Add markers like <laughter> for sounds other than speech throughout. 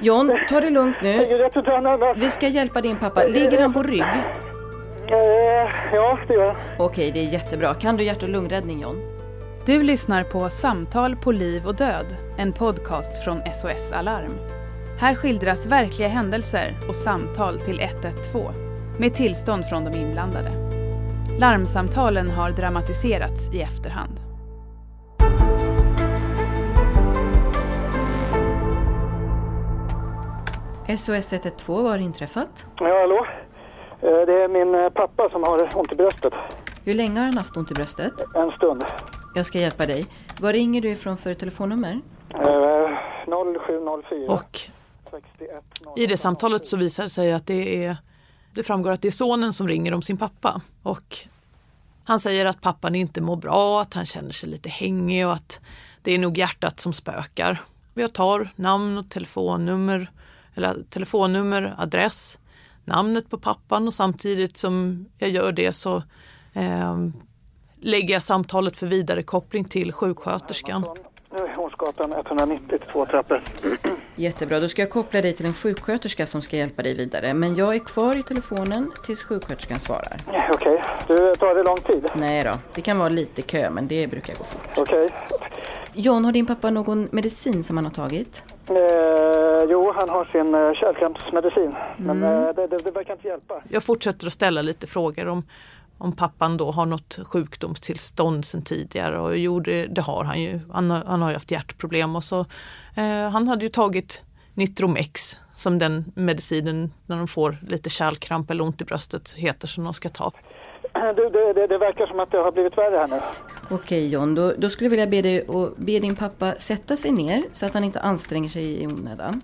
John, ta det lugnt nu. Vi ska hjälpa din pappa. Ligger han på rygg? Eh, Ja, det gör han. Okej, det är jättebra. Kan du hjärt och lungräddning John? Du lyssnar på Samtal på liv och död, en podcast från SOS Alarm. Här skildras verkliga händelser och samtal till 112 med tillstånd från de inblandade. Larmsamtalen har dramatiserats i efterhand. SOS 112, vad har inträffat? Ja, hallå? Eh, Det är min eh, pappa som har ont i bröstet. Hur länge har han haft ont i bröstet? En stund. Jag ska hjälpa dig. Vad ringer du ifrån för telefonnummer? Eh, 0704 Och 61 i det samtalet så visar det sig att det är det framgår att det är sonen som ringer om sin pappa. Och han säger att pappan inte mår bra, att han känner sig lite hängig och att det är nog hjärtat som spökar. Jag tar namn och telefonnummer, eller telefonnummer, adress, namnet på pappan och samtidigt som jag gör det så eh, lägger jag samtalet för vidare koppling till sjuksköterskan. Nu är Hornsgatan 190 två trappor. Jättebra, då ska jag koppla dig till en sjuksköterska som ska hjälpa dig vidare. Men jag är kvar i telefonen tills sjuksköterskan svarar. Ja, Okej. Du, tar det lång tid? Nej då, det kan vara lite kö men det brukar gå fort. Okej. John, har din pappa någon medicin som han har tagit? Eh, jo, han har sin eh, kärlkrampsmedicin. Men eh, det, det, det verkar inte hjälpa. Jag fortsätter att ställa lite frågor om, om pappan då har något sjukdomstillstånd sedan tidigare och jo det, det har han ju. Han, har- han har ju haft hjärtproblem och så eh, han hade ju tagit Nitromex som den medicinen när de får lite kärlkramp eller ont i bröstet heter som de ska ta. <clears throat> Du, det, det, det verkar som att det har blivit värre här nu. Okej John, då, då skulle jag vilja be dig att be din pappa sätta sig ner så att han inte anstränger sig i onödan.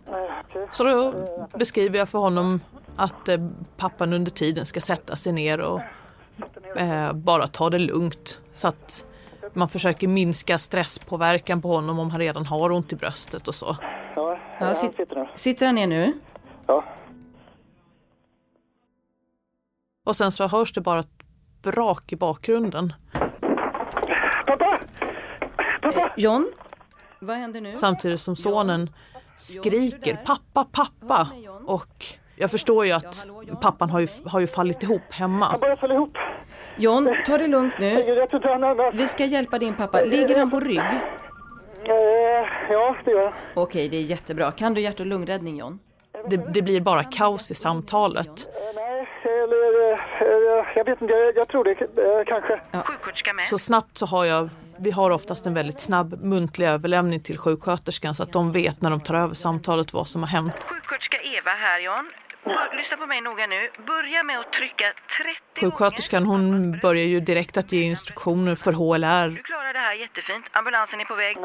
Så då beskriver jag för honom att eh, pappan under tiden ska sätta sig ner och eh, bara ta det lugnt så att man försöker minska stresspåverkan på honom om han redan har ont i bröstet och så. Ja, Ja, han sitt- sitter nu. Sitter han ner nu? Ja. Och sen så hörs det bara brak i bakgrunden. Pappa! Eh, John? Vad händer nu? Samtidigt som sonen skriker pappa, pappa. Och jag förstår ju att pappan har ju, har ju fallit ihop hemma. Han börjar falla ihop. John, ta det lugnt nu. Vi ska hjälpa din pappa. Ligger han på rygg? Eh, ja, det gör han. Okej, det är jättebra. Kan du hjärt och lungräddning John? Det, det blir bara kaos i samtalet. Eh, nej, eller... jag vet inte. Jag, jag tror det eh, kanske. Sjuksköterska med. Så snabbt så har jag, vi har oftast en väldigt snabb muntlig överlämning till sjuksköterskan så att de vet när de tar över samtalet vad som har hänt. Sjuksköterska Eva här. Bör, lyssna på mig noga nu. Börja med att trycka 30 Sjuksköterskan gånger. hon börjar ju direkt att ge instruktioner för HLR. Du klarar det här jättefint. Ambulansen är på väg.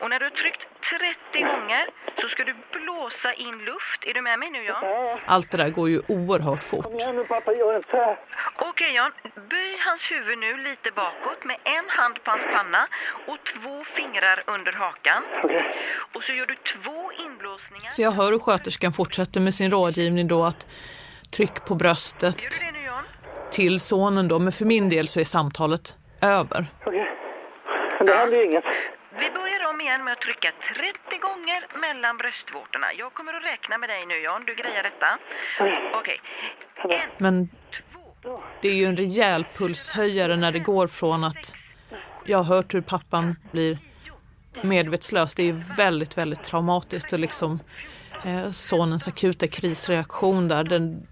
Och när du har tryckt 30 gånger så ska du blåsa in luft. Är du med mig nu Jan? Allt det där går ju oerhört fort. Ja, nu pappa, gör inte så här. Okej Jan, böj hans huvud nu lite bakåt med en hand på hans panna och två fingrar under hakan. Och så gör du två inblåsningar. Så jag hör hur sköterskan fortsätter med sin rådgivning då att tryck på bröstet Gör du det nu Jan? till sonen då. Men för min del så är samtalet över. Okej. Men det händer ju inget. Vi börjar om igen med att trycka 30 gånger mellan bröstvårtorna. Jag kommer att räkna med dig nu Jan, du grejar detta. Okej. En, Men två, det är ju en rejäl pulshöjare när det går från att jag har hört hur pappan blir medvetslös. Det är ju väldigt, väldigt traumatiskt och liksom eh, sonens akuta krisreaktion där. Den,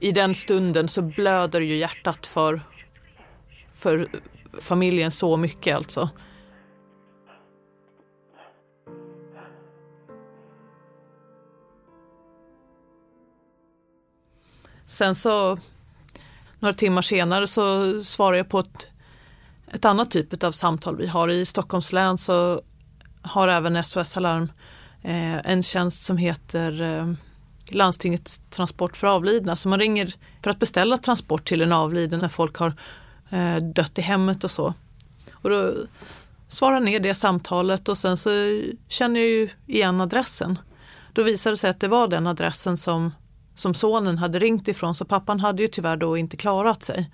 I den stunden så blöder ju hjärtat för, för familjen så mycket alltså. Sen så några timmar senare så svarar jag på ett, ett annat typ av samtal vi har. I Stockholms län så har även SOS Alarm eh, en tjänst som heter eh, landstingets transport för avlidna. Så man ringer för att beställa transport till en avliden när folk har eh, dött i hemmet och så. Och då svarar ner det samtalet och sen så känner jag ju igen adressen. Då visade det sig att det var den adressen som, som sonen hade ringt ifrån så pappan hade ju tyvärr då inte klarat sig.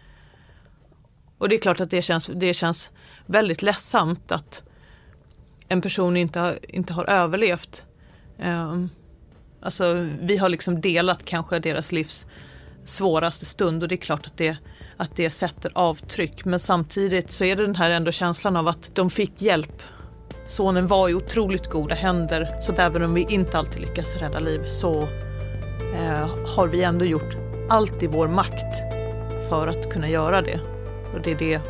Och det är klart att det känns, det känns väldigt ledsamt att en person inte har, inte har överlevt Um, alltså, vi har liksom delat kanske deras livs svåraste stund och det är klart att det, att det sätter avtryck. Men samtidigt så är det den här ändå känslan av att de fick hjälp. Sonen var i otroligt goda händer så även om vi inte alltid lyckas rädda liv så Eh, har vi ändå gjort allt i vår makt för att kunna göra det. Och det är det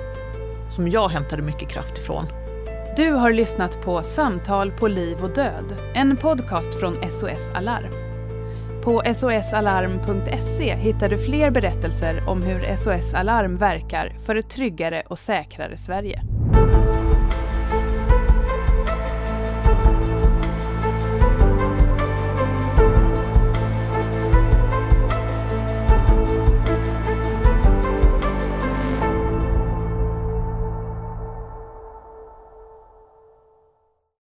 som jag hämtade mycket kraft ifrån. Du har lyssnat på Samtal på liv och död, en podcast från SOS Alarm. På sosalarm.se hittar du fler berättelser om hur SOS Alarm verkar för ett tryggare och säkrare Sverige.